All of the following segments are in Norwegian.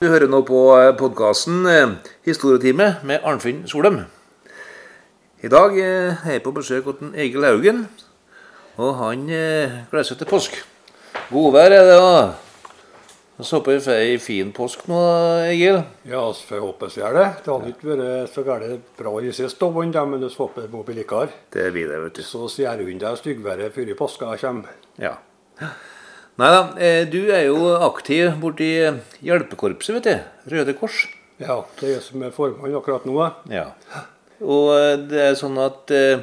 Du hører nå på podkasten Historietime med Arnfinn Solem. I dag er jeg på besøk hos Egil Haugen, og han gleder seg til påske. Godvær er det. da. Så håper vi får ei fin påsk nå, Egil. Ja, så får håpe vi gjør det. Det hadde ikke vært så gærent bra i sist, men vi håper det blir likere. Det blir det, vet du. Så sier hun det styggværet før påska kommer. Ja. Nei da, du er jo aktiv borti hjelpekorpset, vet du. Røde Kors. Ja, det er jeg som er formann akkurat nå. Ja. Og det er sånn at eh,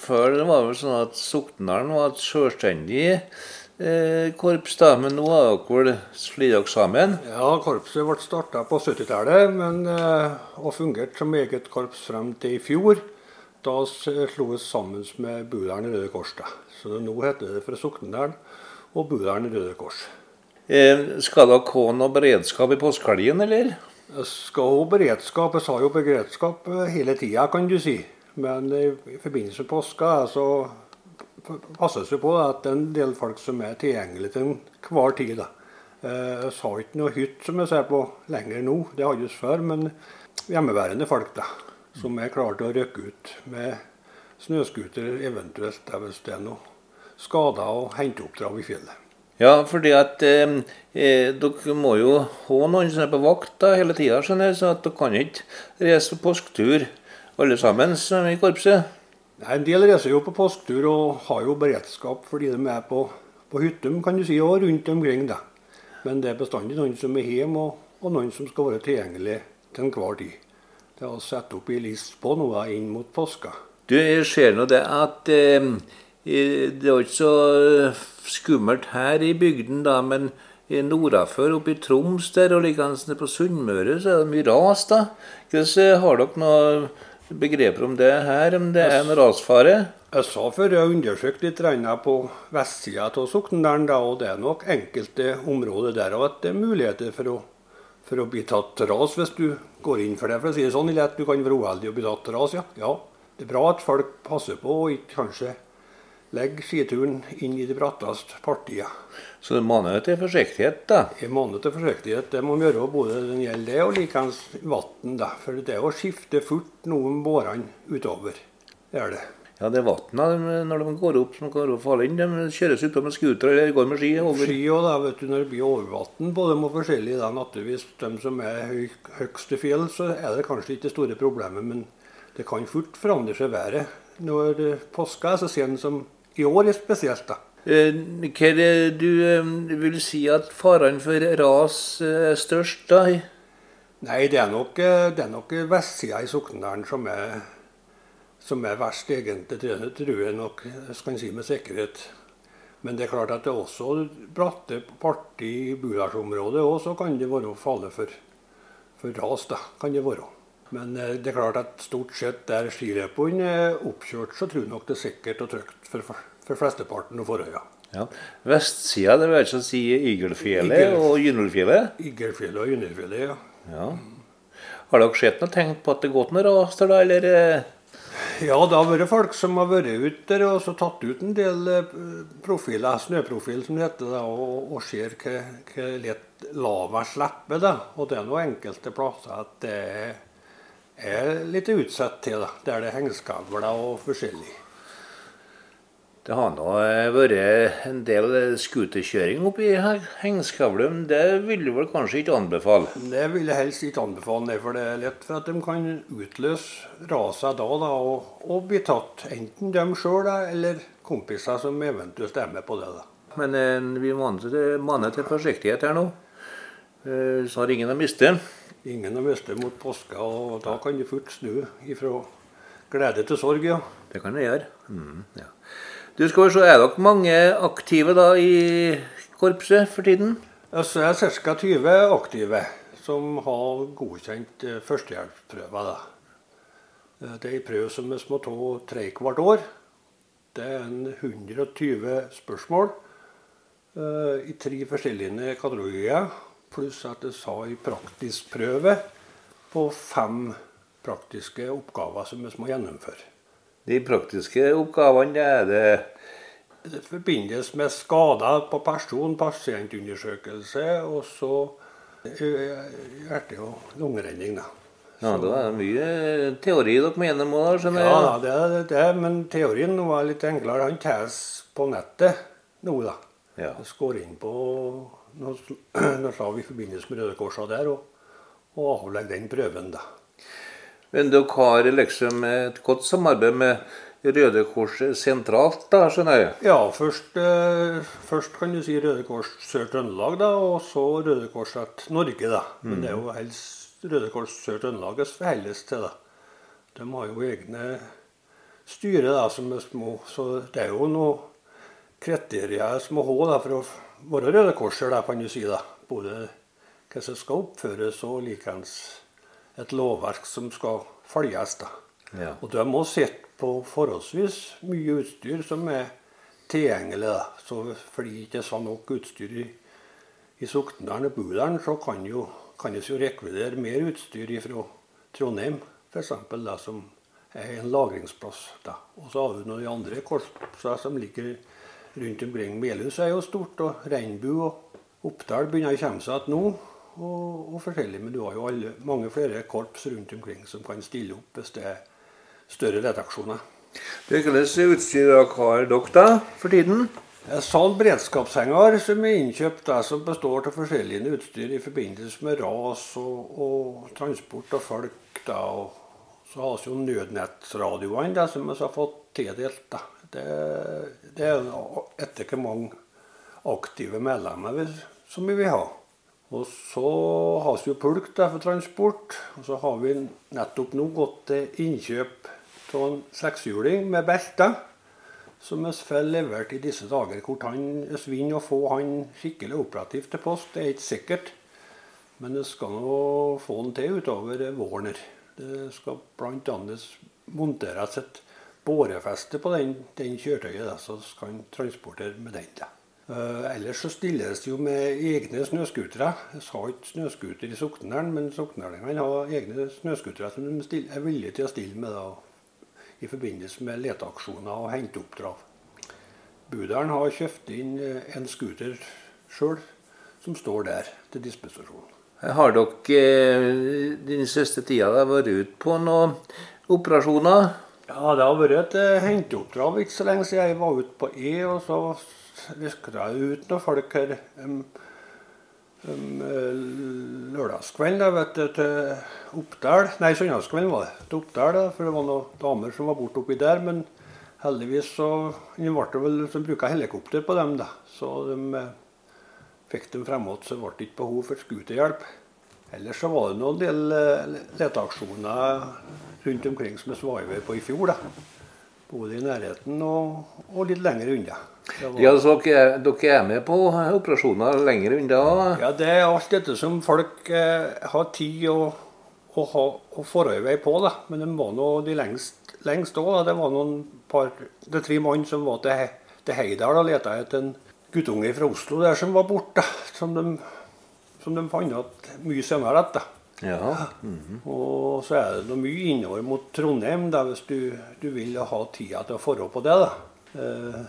Før det var vel sånn at Sokndalen var et selvstendig eh, korps, da, men nå har dere vel slått dere sammen? Ja, korpset ble starta på 70-tallet, men eh, og fungerte som eget korps frem til i fjor. Da slo vi sammen med Budalen Røde Kors. da. Så nå heter det fra Sokndalen og Budalen Røde Kors. Eh, skal dere ha noe beredskap i påskehelgen, eller? Jeg skal ha beredskap. Jeg sa jo beredskap hele tida, kan du si. Men i, i forbindelse med påska så passes det på at det er en del folk som er tilgjengelige til enhver tid. da. Jeg sa ikke noe hytt som jeg ser på lenger nå, det hadde vi før. Men hjemmeværende folk da, som klare til å rykke ut med snøscooter eventuelt hvis det er noe skader og henteoppdrag i fjellet. Ja, fordi at eh, dere må jo ha noen som er på vakt da, hele tida, så at dere kan ikke reise på påsketur alle sammen som i korpset. Nei, En del reiser jo på påsketur og har jo beredskap fordi de er på, på hyttem kan du si, og rundt omkring. da. Men det er bestandig noen som er hjemme, og, og noen som skal være tilgjengelig til enhver tid. Det er å sette opp ei list på noe inn mot påska. Du, jeg ser nå det at eh, det er ikke så skummelt her i bygden, da, men nordafor, oppe i Troms der, og liggende på Sunnmøre, så er det mye ras. da. Hvordan Har dere noe begreper om det her, om det er en rasfare? Jeg sa før jeg undersøkte undersøkt litt på vestsida av Sokndalen, og det er nok enkelte områder der at det er muligheter for å, for å bli tatt ras hvis du går inn for det. For å si det sånn, at Du kan være uheldig og bli tatt ras, ja. ja. Det er bra at folk passer på og ikke kanskje legger skituren inn i de bratteste partiene. Så det maner til forsiktighet, da? Det maner til forsiktighet. Det må vi gjøre både når det gjelder det og likeens vann. For det er å skifte fort noen bårene utover. Det er det. Ja, det er vann når de går opp som går opp inn. De kjøres ut med scooter eller går med ski over. Ski og da, vet du, Når det blir overvann på dem og forskjellig, da, naturligvis de som er høy, høyeste fjell, så er det kanskje ikke det store problemet. Men det kan fort forandre seg været. Når påska er så sen som i år er spesielt. da. Hva er det du vil si at farene for ras er størst, da? Nei, det er nok, det er nok vestsida i Soknedalen som er, som er verst, egentlig. Tror jeg nok jeg skal si med sikkerhet. Men det er klart at det er også bratte parti i Budalsområdet òg, så kan det være farlig for, for ras. da, kan det være. Men det er klart at stort sett der skiløpene er oppkjørt, så tror jeg nok det er sikkert og trygt for, for flesteparten av forholdene. Ja. Vestsida, det vil altså si Ygelfjellet Igel, og Gynnelfjellet? Ygelfjellet og Gynnelfjellet, ja. ja. Har dere sett noe tenkt på at det har gått noe ras der, da, eller? Ja, det har vært folk som har vært ute der og så tatt ut en del profiler, snøprofil som det heter, og, og ser hvor lett lava slipper. da. Og det er noen enkelte plasser at det er litt utsatt til, der det er hengskavler og forskjellig. Det har nå vært en del scooterkjøring oppi Hengskavlum. Det vil du vel kanskje ikke anbefale? Det vil jeg helst ikke anbefale, for det er lett for at de kan utløse raset da, da og, og, bli tatt. Enten dem sjøl eller kompiser som eventuelt er med på det. da. Men eh, vi maner til, maner til forsiktighet her nå. Eh, så har ingen å miste. Ingen å miste mot påska, og da kan det fort snu ifra glede til sorg, ja. Det kan det gjøre. Mm, ja. Du skal se, Er dere mange aktive da i korpset for tiden? Altså, jeg er ca. 20 aktive som har godkjent førstehjelpsprøver. Det er en prøve som vi må ta trekvart år. Det er en 120 spørsmål uh, i tre forskjellige kategorier. Pluss at jeg sa en praktisk prøve på fem praktiske oppgaver som vi må gjennomføre. De praktiske oppgavene er det Det forbindes med skader på person, pasientundersøkelse, og så hjerte- og lungeredning. da. Ja, det er mye teori dere mener må da, skjønner jeg. Ja, det er det, men teorien nå er litt enklere. Han tas på nettet nå, da. Ja. Skår inn på noe, noe slag i forbindelse med Røde Korsa der og, og avlegger den prøven, da. Men dere har liksom et godt samarbeid med Røde Kors sentralt, da, skjønner jeg? Ja, først, eh, først kan du si Røde Kors Sør-Trøndelag, da, og så Røde Kors Norge, da. Men det er jo helst Røde Kors Sør-Trøndelag vi forholder til, da. De har jo egne styre da, som er små, så det er jo noen kriterier som må ha da, for å være Røde Korser, da, kan du si. da. Både hva som skal oppføres, og likeens et lovverk som skal følges. da. Ja. Og de må sett på forholdsvis mye utstyr som er tilgjengelig. da. Så fordi det ikke er sånn nok utstyr i, i Sokndalen og Budalen, så kan jo kan jo rekvirere mer utstyr fra Trondheim, f.eks., som er en lagringsplass. da. Og så har vi noen andre korpser som ligger rundt omkring. Melhus er jo stort, og Reinbu og Oppdal begynner å komme seg igjen nå. Og, og forskjellig, Men du har jo alle, mange flere korps rundt omkring som kan stille opp hvis det er større redaksjoner. Hvilket utstyr har dere da, for tiden? Jeg salg beredskapshenger som er innkjøpt der som består av forskjellige utstyr i forbindelse med ras og, og transport av folk. da, og Så har vi jo nødnettradioene som vi har fått tildelt. da. Det, det er etter hvor mange aktive medlemmer vi, som vi vil ha. Og så har vi jo pulk der for transport. Og så har vi nettopp nå gått til innkjøp av en sekshjuling med belte. som vi får levert i disse dager. Hvor han vinner å få han skikkelig operativt til post, det er ikke sikkert. Men det skal nå få han til utover våren. Det skal bl.a. monteres et bårefeste på den, den kjøretøyet, så skal han transportere med den. da. Uh, ellers så stilles det jo med egne snøscootere. Jeg sa ikke snøscooter i Soknedalen, men soknedalingene har egne snøscootere som de er villige til å stille med da, i forbindelse med leteaksjoner og henteoppdrag. Budalen har kjøpt inn en scooter sjøl, som står der til disposisjon. Har dere den siste tida vært ute på noen operasjoner? Ja, det har vært et henteoppdrag ikke så lenge siden jeg var ute på E. og så viska jeg ut noen folk her um, um, lørdagskvelden da, vet til Oppdal. Nei, søndagskvelden var det. Til Oppdal, for det var noen damer som var borte oppi der. Men heldigvis så ble det vel som bruka helikopter på dem, da. Så de fikk dem frem så så ble det ikke behov for skuterhjelp. Ellers så var det noen del leteaksjoner rundt omkring som vi var på i fjor. da. Både i nærheten og, og litt lenger unna. Var... Ja, så dere, dere, er med på operasjoner lenger unna? Ja, det er alt dette som folk eh, har tid og, og, og forarbeid på. da. Men de var nå de lengst, lengst òg. Det var noen par, det tre mann som var til, til Heidal og leta etter en guttunge fra Oslo der som var borte. Som de, som de fant igjen mye senere. etter. Ja. Mm -hmm. Og så er det noe mye innover mot Trondheim da, hvis du, du vil ha tida til å forholde på det. Eh,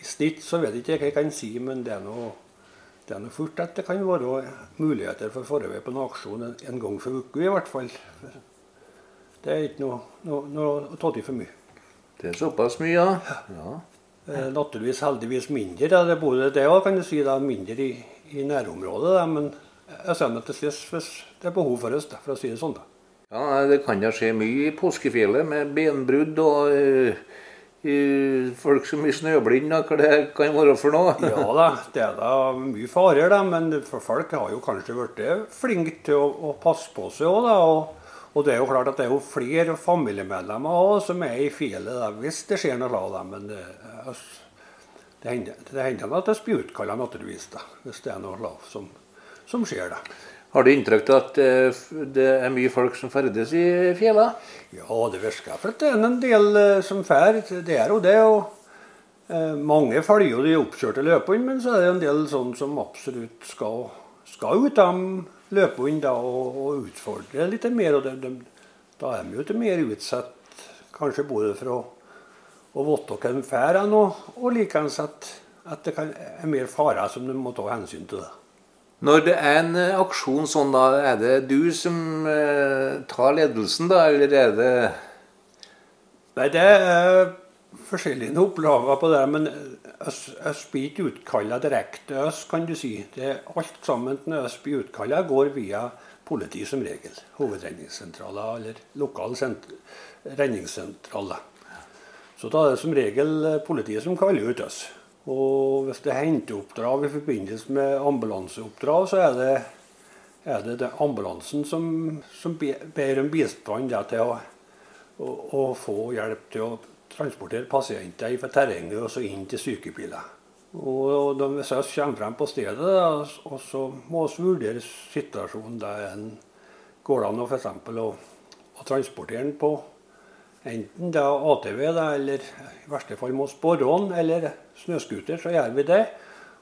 I snitt så vet jeg ikke hva jeg kan si, men det er noe, det er noe fort at det kan være muligheter for forarbeid på en aksjon en, en gang for uka i hvert fall. Det er ikke noe, noe, noe å ta til for mye. Det er såpass mye, ja. ja. Eh, naturligvis heldigvis mindre. Da. Det både det òg, kan du si, da, mindre i, i nærområdet. Da, men jeg sender til sist hvis det er behov for oss, for å si det sånn. da. Ja, Det kan da skje mye i påskefjellet med benbrudd og uh, folk som er snøblinde. Hva det kan være for noe? ja da, det er da mye farer, da, men for folk har jo kanskje blitt flinke til å, å, passe på seg òg. Og, og det er jo klart at det er jo flere familiemedlemmer også, som er i fjellet da, hvis det skjer noe av dem. Men det, det hender, det hender at det blir utkalla naturligvis, da, hvis det er noe lav som, som skjer. da. Har du inntrykk av at det er mye folk som ferdes i fjellene? Ja, det virker for at det er en del som fer. Det er jo det. og eh, Mange følger jo de oppkjørte løpene, men så er det en del sånn som absolutt skal, skal ut av løpene og, og, utfordre litt mer. og de, de, Da er de jo til mer utsatt, kanskje både for å, å vite hva de drar, og, og likeens at, at det kan, er mer farer som de må ta hensyn til. det. Når det er en eh, aksjon sånn, da, er det du som eh, tar ledelsen, da, eller er det Nei, det er forskjellige oppgaver på det. Men jeg blir ikke utkalla direkte oss, kan du si. Det er alt sammen når jeg blir utkalla, går via politi som regel. Hovedredningssentraler eller lokale redningssentraler. Så da er det som regel politiet som kaller ut oss. Og hvis det er henteoppdrag i forbindelse med ambulanseoppdrag, så er det, er det, det ambulansen som, som, ber om bistand til å, å, å, få hjelp til å transportere pasienter fra terrenget og så inn til sykebiler. Og Hvis vi kommer frem på stedet, da, og så må vi vurdere situasjonen der en går an å, for eksempel, å, å transportere den på enten da ATV da, eller i verste fall må med sporrån eller snøscooter, så gjør vi det.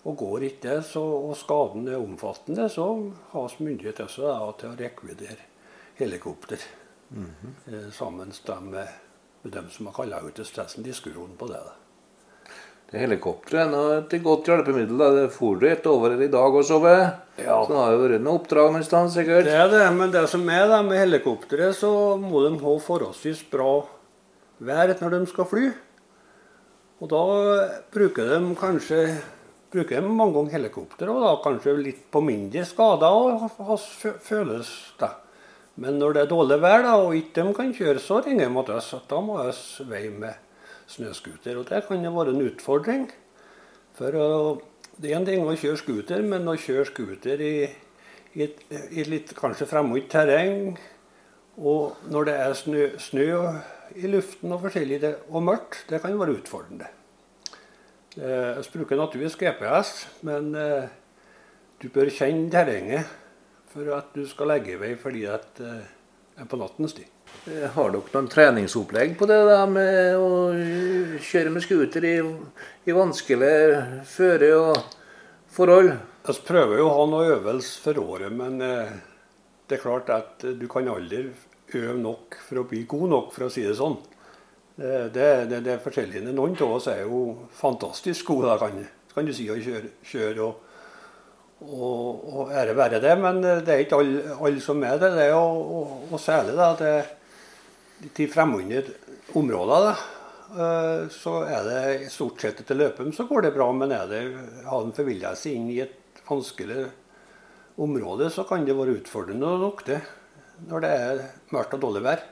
Og går ikke det, så, og skaden er omfattende, så har vi myndighet også da, til å rekvidere helikopter. Mm -hmm. sammen med, dem som har kalla ut til stressen diskusjon på det. Det Helikopteret er et godt hjelpemiddel. da. Det for du et over i dag også, sove. Ja. Så det har jo vært noen oppdrag noe sted, sikkert. Det er det, men det som er da med helikopteret, så må de ha forholdsvis bra vær når de skal fly. Og da bruker de kanskje bruker de mange ganger helikopter, og da kanskje litt på mindre skader og føles det. Men når det er dårlig vær da, og ikke de kan kjøre, så ringer de til oss da må vi veie med snøscooter. Og det kan jo være en utfordring. For det er en ting å kjøre scooter, men å kjøre scooter i, i, i litt kanskje fremmed terreng, og når det er snø, snø i luften og forskjellig og mørkt, det kan jo være utfordrende. Eh, jeg bruker naturligvis GPS, men eh, du bør kjenne terrenget for at du skal legge i vei fordi at eh, er på nattens tid. Har dere noen treningsopplegg på det da, med å kjøre med scooter i, i vanskelige føre og forhold? Vi prøver jo å ha noe øvelse for året, men det er klart at du kan aldri øve nok for å bli god nok, for å si det sånn. Det, det, det, er forskjellig. Noen av oss er jo fantastisk gode, da, kan, kan, du si, å kjøre. kjøre og, og, og ære være det, men det er ikke alle, all som er det. det er, og, og, særlig da, det, de fremmede områdene, eh, så er det stort sett etter løpet så går det bra. Men er det, har en forvilla seg inn i et vanskelig område, så kan det være utfordrende nok, det når det er mørkt og dårlig vær.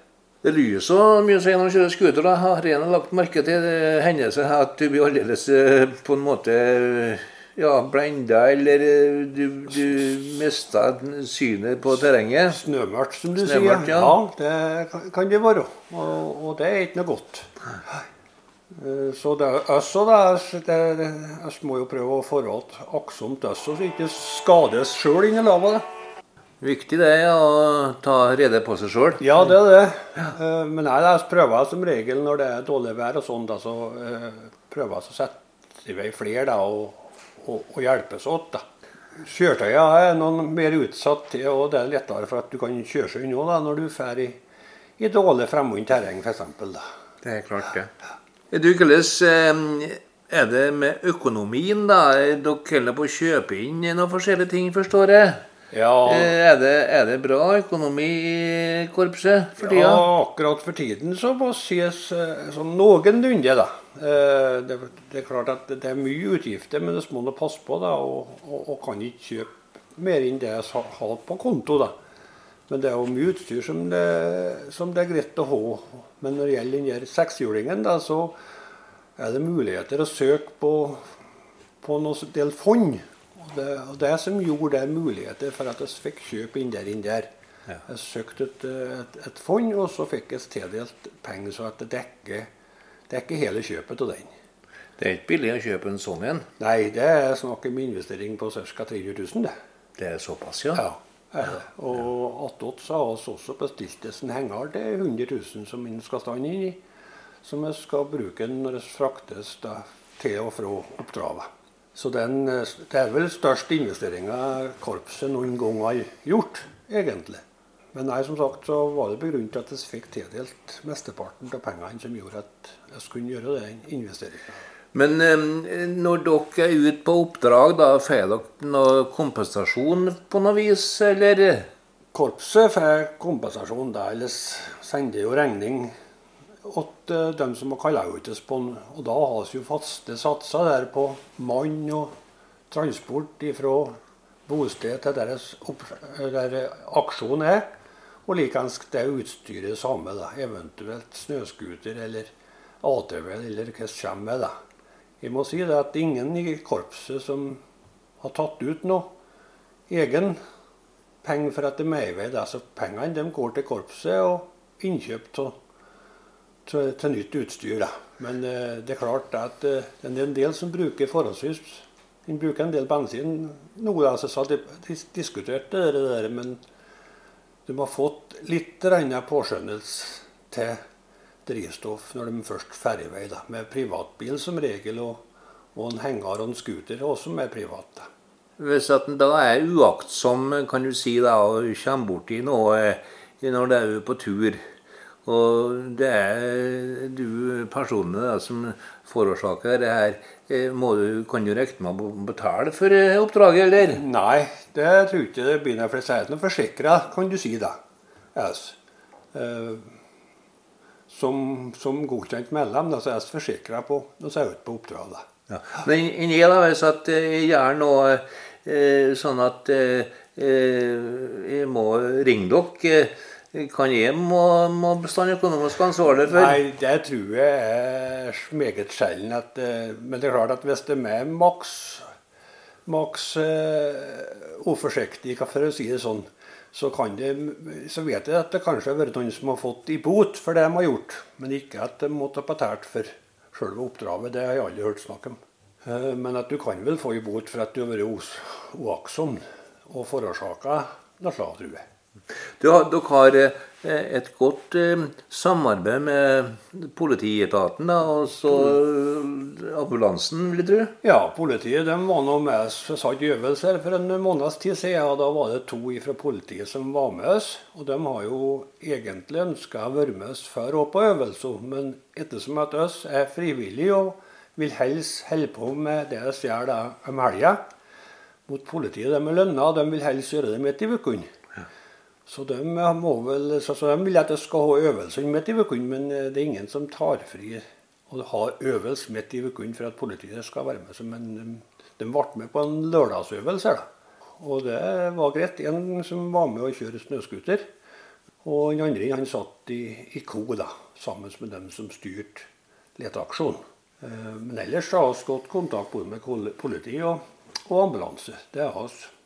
Det lyser mye seg når du kjører scooter. Har en lagt merke til hendelser at du blir aldeles eh, på en måte ja, blenda, eller eh, du, du mister synet på terrenget? Snømørkt, som du Snømørkt, sier. Ja. ja, det kan det være. Og, og det er ikke noe godt. Eh, så det er også da, det, Vi må jo prøve å forholde aktsomt oss, så ikke skades sjøl inni lava. Viktig det ja, å ta rede på seg sjøl. Ja, det er det. Ja. Eh, men nei, jeg prøver som regel når det er dårlig vær og sånn, så uh, prøver jeg å sette i vei flere da, og, og, og hjelpes åt. da. Kjøretøyene er noen mer utsatt til, og det er lettere for at du kan kjøre seg unna når du drar i, i dårlig fremmed terreng, f.eks. Det er klart, det. Ja. Du, hvordan eh, er det med økonomien, da? Dere holder på å kjøpe inn noen forskjellige ting, forstår jeg? Ja. Eh, er det, er det, bra økonomi i korpset for tida? Ja, akkurat for tiden så må sies eh, sånn noenlunde, da. Eh, det, det, er klart at det er mye utgifter, men det må man passe på. da, og, og, og, kan ikke kjøpe mer enn det jeg har på konto. da. Men det er jo mye utstyr som det, som det er greit å ha. Men når det gjelder den sekshjulingen, da, så er det muligheter å søke på, på noen del fond det, det som gjorde det muligheter for at vi fikk kjøpe inn der inn der. Ja. Jeg søkte et, et, et, fond, og så fikk jeg tildelt penger så at det dekker, dekker hele kjøpet av den. Det er ikke billig å kjøpe en sånn en? Nei, det er snakk om investering på ca. 300 000. Det. det er såpass, ja? Ja. Og attåt så har vi også bestilt oss en henger til 100 000 som vi skal stå inn i. Som vi skal bruke når det fraktes til og fra oppdraget. Så den, eh, det er vel største investeringa korpset noen gang har gjort, egentlig. Men nei, som sagt så var det begrunnet at jeg fikk tildelt mesteparten av pengene som gjorde at jeg skulle gjøre den investeringa. Men eh, når dere er ute på oppdrag, da får dere noe kompensasjon på noe vis, eller? Korpset får kompensasjon, da, ellers sender jo regning til de som har kalla ut oss på Og da har vi jo faste satser der på mann og transport fra bosted til deres der aksjon er. Og likeens det utstyret samme, da. Eventuelt snøscooter eller ATV eller hva som kommer med. Jeg må si det at ingen i korpset som har tatt ut noe egen penger for at de er med i vei. Altså, pengene de går til korpset og innkjøp til, til, til nytt utstyr. Da. Men eh, det er klart at eh, det er en del som bruker forholdsvis de bruker en del bensin. Noe altså, så de, de diskuterte det der, men de har fått litt påskjønnelse til drivstoff når de først i vei, med privatbil som regel, og, og en henger og en scooter også med privat. Da. Hvis at en da er uaktsom kan du si da, og kommer borti noe eh, når du er på tur, og det er du personlig da, som forårsaker det her, eh, må du, kan du regne med å betale for eh, oppdraget, eller? Nei, det tror jeg ikke det blir noe, for jeg er noe forsikra, kan du si da. Yes. Uh, som, som godkjent medlem, da, så er jeg forsikra på å se ut på oppdraget. Ja. Men inni da, hvis at jeg gjør noe eh, sånn at eh, jeg må ringe dere kan jeg må, må bestandig økonomisk ansvarlig for? Nei, det tror jeg er meget sjelden. At, men det er klart at hvis det er maks, maks uh, uforsiktige, for å si det sånn, så, det, så, vet jeg at det kanskje har vært noen som har fått i bot for det de har gjort, men ikke at de måtte ha betalt for selve oppdraget. Det har jeg aldri hørt snakk om. Eh, men at du kan vel få i bot for at du har vært uaktsom og forårsaka noe slag, tror. Du, dere har eh, et godt eh, samarbeid med politietaten da, og så eh, ambulansen, vil jeg tro? Ja, politiet de var nå med oss for satt øvelse for en måneds tid siden. og Da var det to fra politiet som var med oss. Og de har jo egentlig ønska å være med oss før òg på øvelse, men ettersom at oss er frivillige og vil helst holde på med det vi gjør om helga mot politiet, de er lønna, de vil helst gjøre det midt i uka. Så de, må vel, så, de vil at jeg skal ha øvelse midt i uken, men eh, det er ingen som tar fri og har øvelse midt i uken for at politiet skal være med. Men de, de ble med på en lørdagsøvelse. Da. Og det var greit. En som var med å kjøre snøscooter. Og den andre han satt i, i ko da, sammen med dem som styrte leteaksjonen. Eh, men ellers har vi godt kontakt både med politi og, og ambulanse. Det har vi.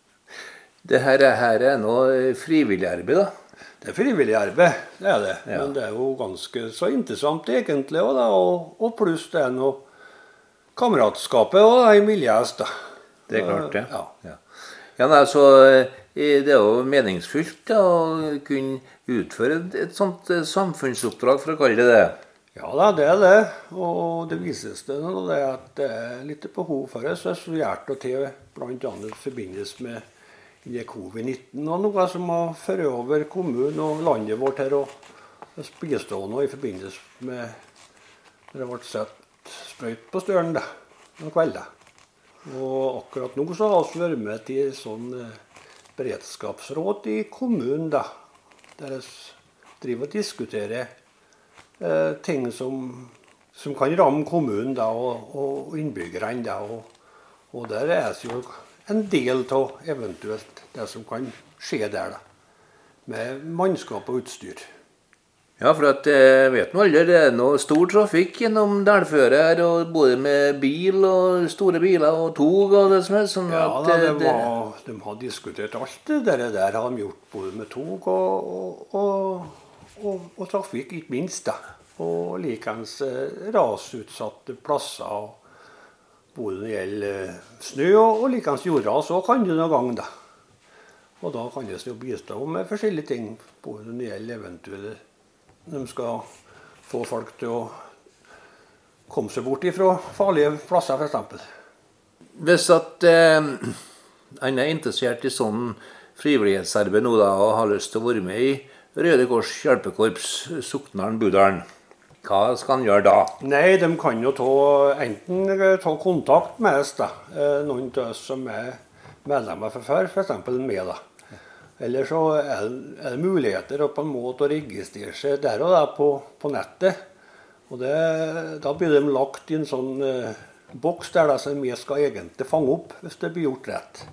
Det her, her er noe frivillig arbeid, da? Det er frivillig arbeid, det er det. Ja. Men det er jo ganske så interessant egentlig òg. Og, og pluss det er noe kameratskapet òg i miljøet. da. Det er klart, det. Ja. ja. ja nei, så det er jo meningsfylt da, å kunne utføre et sånt eh, samfunnsoppdrag, for å kalle det det. Ja da, det er det. Og det vises det nå det at det er litt behov for det. Så jeg gjør det til bl.a. i forbindelse med covid-19 og noe som har ført over kommunen og landet vårt her og bistå noe i forbindelse med det ble satt sprøyt på stølen noen kvelder. Og akkurat nå så har vi vært med til sånn eh, beredskapsråd i kommunen, da, der vi driver og diskuterer eh, ting som, som, kan ramme kommunen da, og, og innbyggerne. Da, og, og der er vi jo en del av eventuelt det som kan skje der. da, Med mannskap og utstyr. Ja, for at jeg vet nå alle, det er noe stor trafikk gjennom dalføret her, og både med bil og store biler og tog og det som er. sånn ja, at da, det var, de har diskutert alt det der, der har de gjort, både med tog og, og, og, og trafikk, ikke minst. da. Og likeens eh, rasutsatte plasser. og både når det gjelder eh, snø og, og likeens jordras, så kan det noen gang. da. Og da kan det jo bistå med forskjellige ting, både når det gjelder eventuelle De skal få folk til å komme seg bort ifra farlige plasser, f.eks. Hvis at eh, han er interessert i sånn frivillighetsarbeid nå da, og har lyst til å være med i Røde Kors hjelpekorps Soknaren Budalen, Hva skal han gjøre da? Nei, de kan jo ta, enten ta kontakt med oss, da. Eh, noen av oss som er medlemmer fra før, f.eks. meg. da. Eller så er det, er muligheter på en måte å registrere seg der og da på, på nettet. Og det, Da blir de lagt i en sånn eh, boks der da, som vi skal egentlig fange opp hvis det blir gjort rett.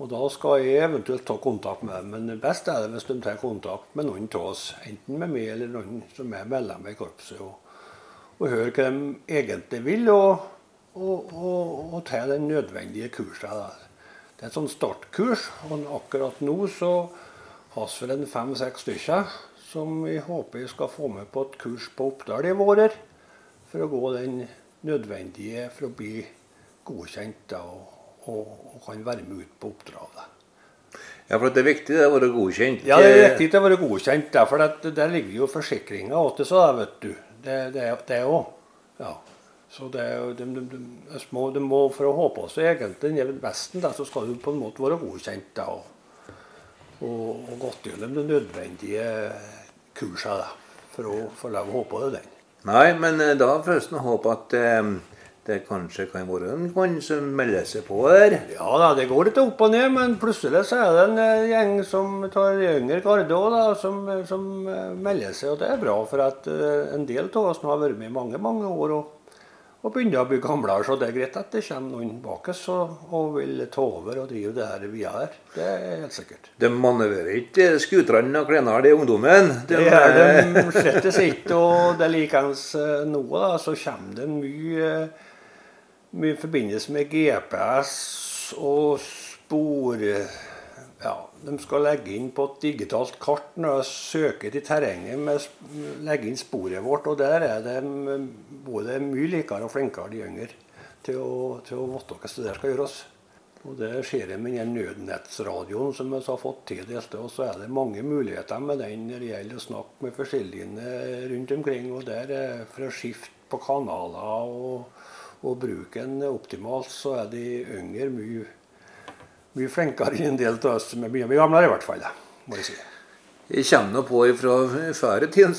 Og Da skal jeg eventuelt ta kontakt med dem, men best er det hvis de tar kontakt med noen av oss. Enten med meg eller noen som er medlem i korpset. Og, og høre hva de egentlig vil, og, og, og, og ta den nødvendige kursen. Det er et sånt startkurs, og akkurat nå så har vi en fem-seks stykker som vi håper jeg skal få med på et kurs på Oppdal i vår. For å gå den nødvendige for å bli godkjent. da, og og, og kan være med ut på oppdraget. Ja, for det er viktig det å være godkjent? Ja, det er viktig å være godkjent. for at Der ligger jo forsikringa til så vet du. Det òg. Ja. Så det, de, de, de, små, de må, For å ha på seg egentlig den vesten, da, så skal du på en måte være godkjent. da, Og, og, og gått gjennom de nødvendige kursene da, for å få lov å ha på deg den. Nei, men eh, da føles det håp at eh, det kanskje kan være en mann som melder seg på her? Ja da, det går litt opp og ned, men plutselig så er det en eh, gjeng som tar yngre garde òg, som, som, eh, melder seg. Og det er bra, for at eh, en del av oss har vært med i mange, mange år. og og begynner å bli gamlere, så det er greit at det kommer noen bak oss og, og, vil ta over og drive det her videre. Det er helt sikkert. De manøvrerer ikke skuterne og klenene i ungdommen? De, det gjør de slett ikke. Og det er likeens nå, da, så kommer det mye mye i forbindelse med GPS og spor... Ja, de skal legge inn på et digitalt kart når de søker i terrenget, med, legge inn sporet vårt. Og der er det både mye likere og flinkere de yngre til å, til å vite hva det skal gjøres. Og Det skjer med den nødnettsradioen som vi har fått tildelt. Og så er det mange muligheter med den når det gjelder å snakke med forskjellige rundt omkring. og der er å skifte på kanaler og og bruker den optimalt, så er de yngre mye, mye flinkere enn en del av oss som er mye, mye gamlere, i hvert fall. må jeg si. Jeg kommer på fra før i tiden,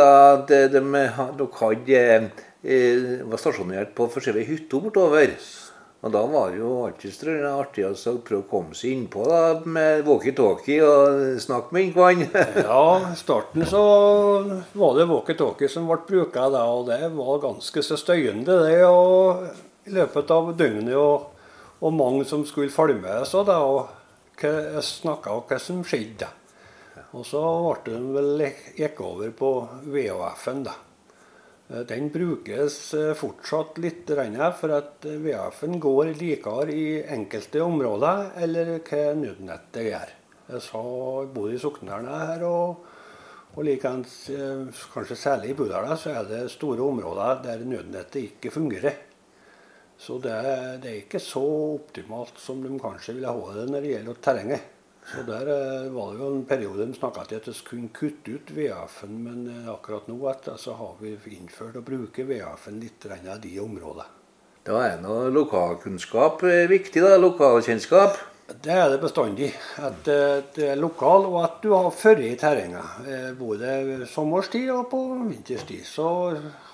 at de, de, de hadde, eh, var stasjonert på forskjellige hytter bortover. Og da var det jo alltid artig å prøve å komme seg innpå da, med walkietalkie og snakke med hverandre. ja, i starten så var det walkietalkie som ble brukt da, og det var ganske så støyende det. Og I løpet av døgnet og, og mange som skulle følge med så da, og snakka om hva som skjedde. Og så ble det vel gikk over på VHF-en, da. Eh, den brukes eh, fortsatt litt, for at VF-en går likere i enkelte områder eller hva nødnettet gjør. Jeg sa både i Soknedalen her og, og likens, eh, kanskje særlig i Budala, så er det store områder der nødnettet ikke fungerer. Så det, det er ikke så optimalt som de kanskje ville ha det når det gjelder terrenget. Så Der eh, var det jo en periode de snakka til at vi kunne kutte ut VF-en, men eh, akkurat nå altså, har vi innført å bruke VF-en litt av de områdene. Da er noe lokalkunnskap eh, viktig, da? Lokalkjennskap? Det er det bestandig. At det er lokal, og at du har ført i terrenget. Både sommerstid og på vinterstid. Så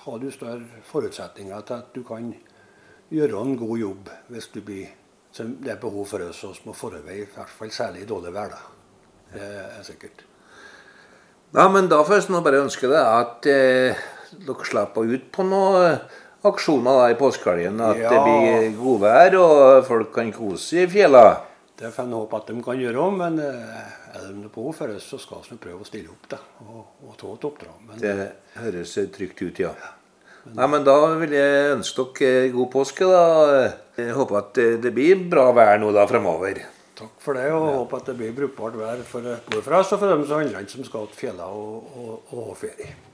har du større forutsetninger til at du kan gjøre en god jobb hvis du blir så det er behov for oss som må forarbeide, i hvert fall særlig i dårlig vær. da. Det er sikkert. Ja, men da får jeg bare ønske deg at eh, dere slipper ut på noen aksjoner da i påskehelgen. At ja. det blir godvær og folk kan kose seg i fjella. Det får en håpe at de kan gjøre òg, men eh, er det behov for oss, så skal vi prøve å stille opp da, og, og ta et oppdrag. Men, det høres trygt ut, ja. ja. Nei, men Da vil jeg ønske dere god påske. da. Jeg håper at det blir bra vær nå da fremover. Takk for det, og ja. håper at det blir brukbart vær for både for oss og for dem som andre som skal til fjellene og, og, og ferie.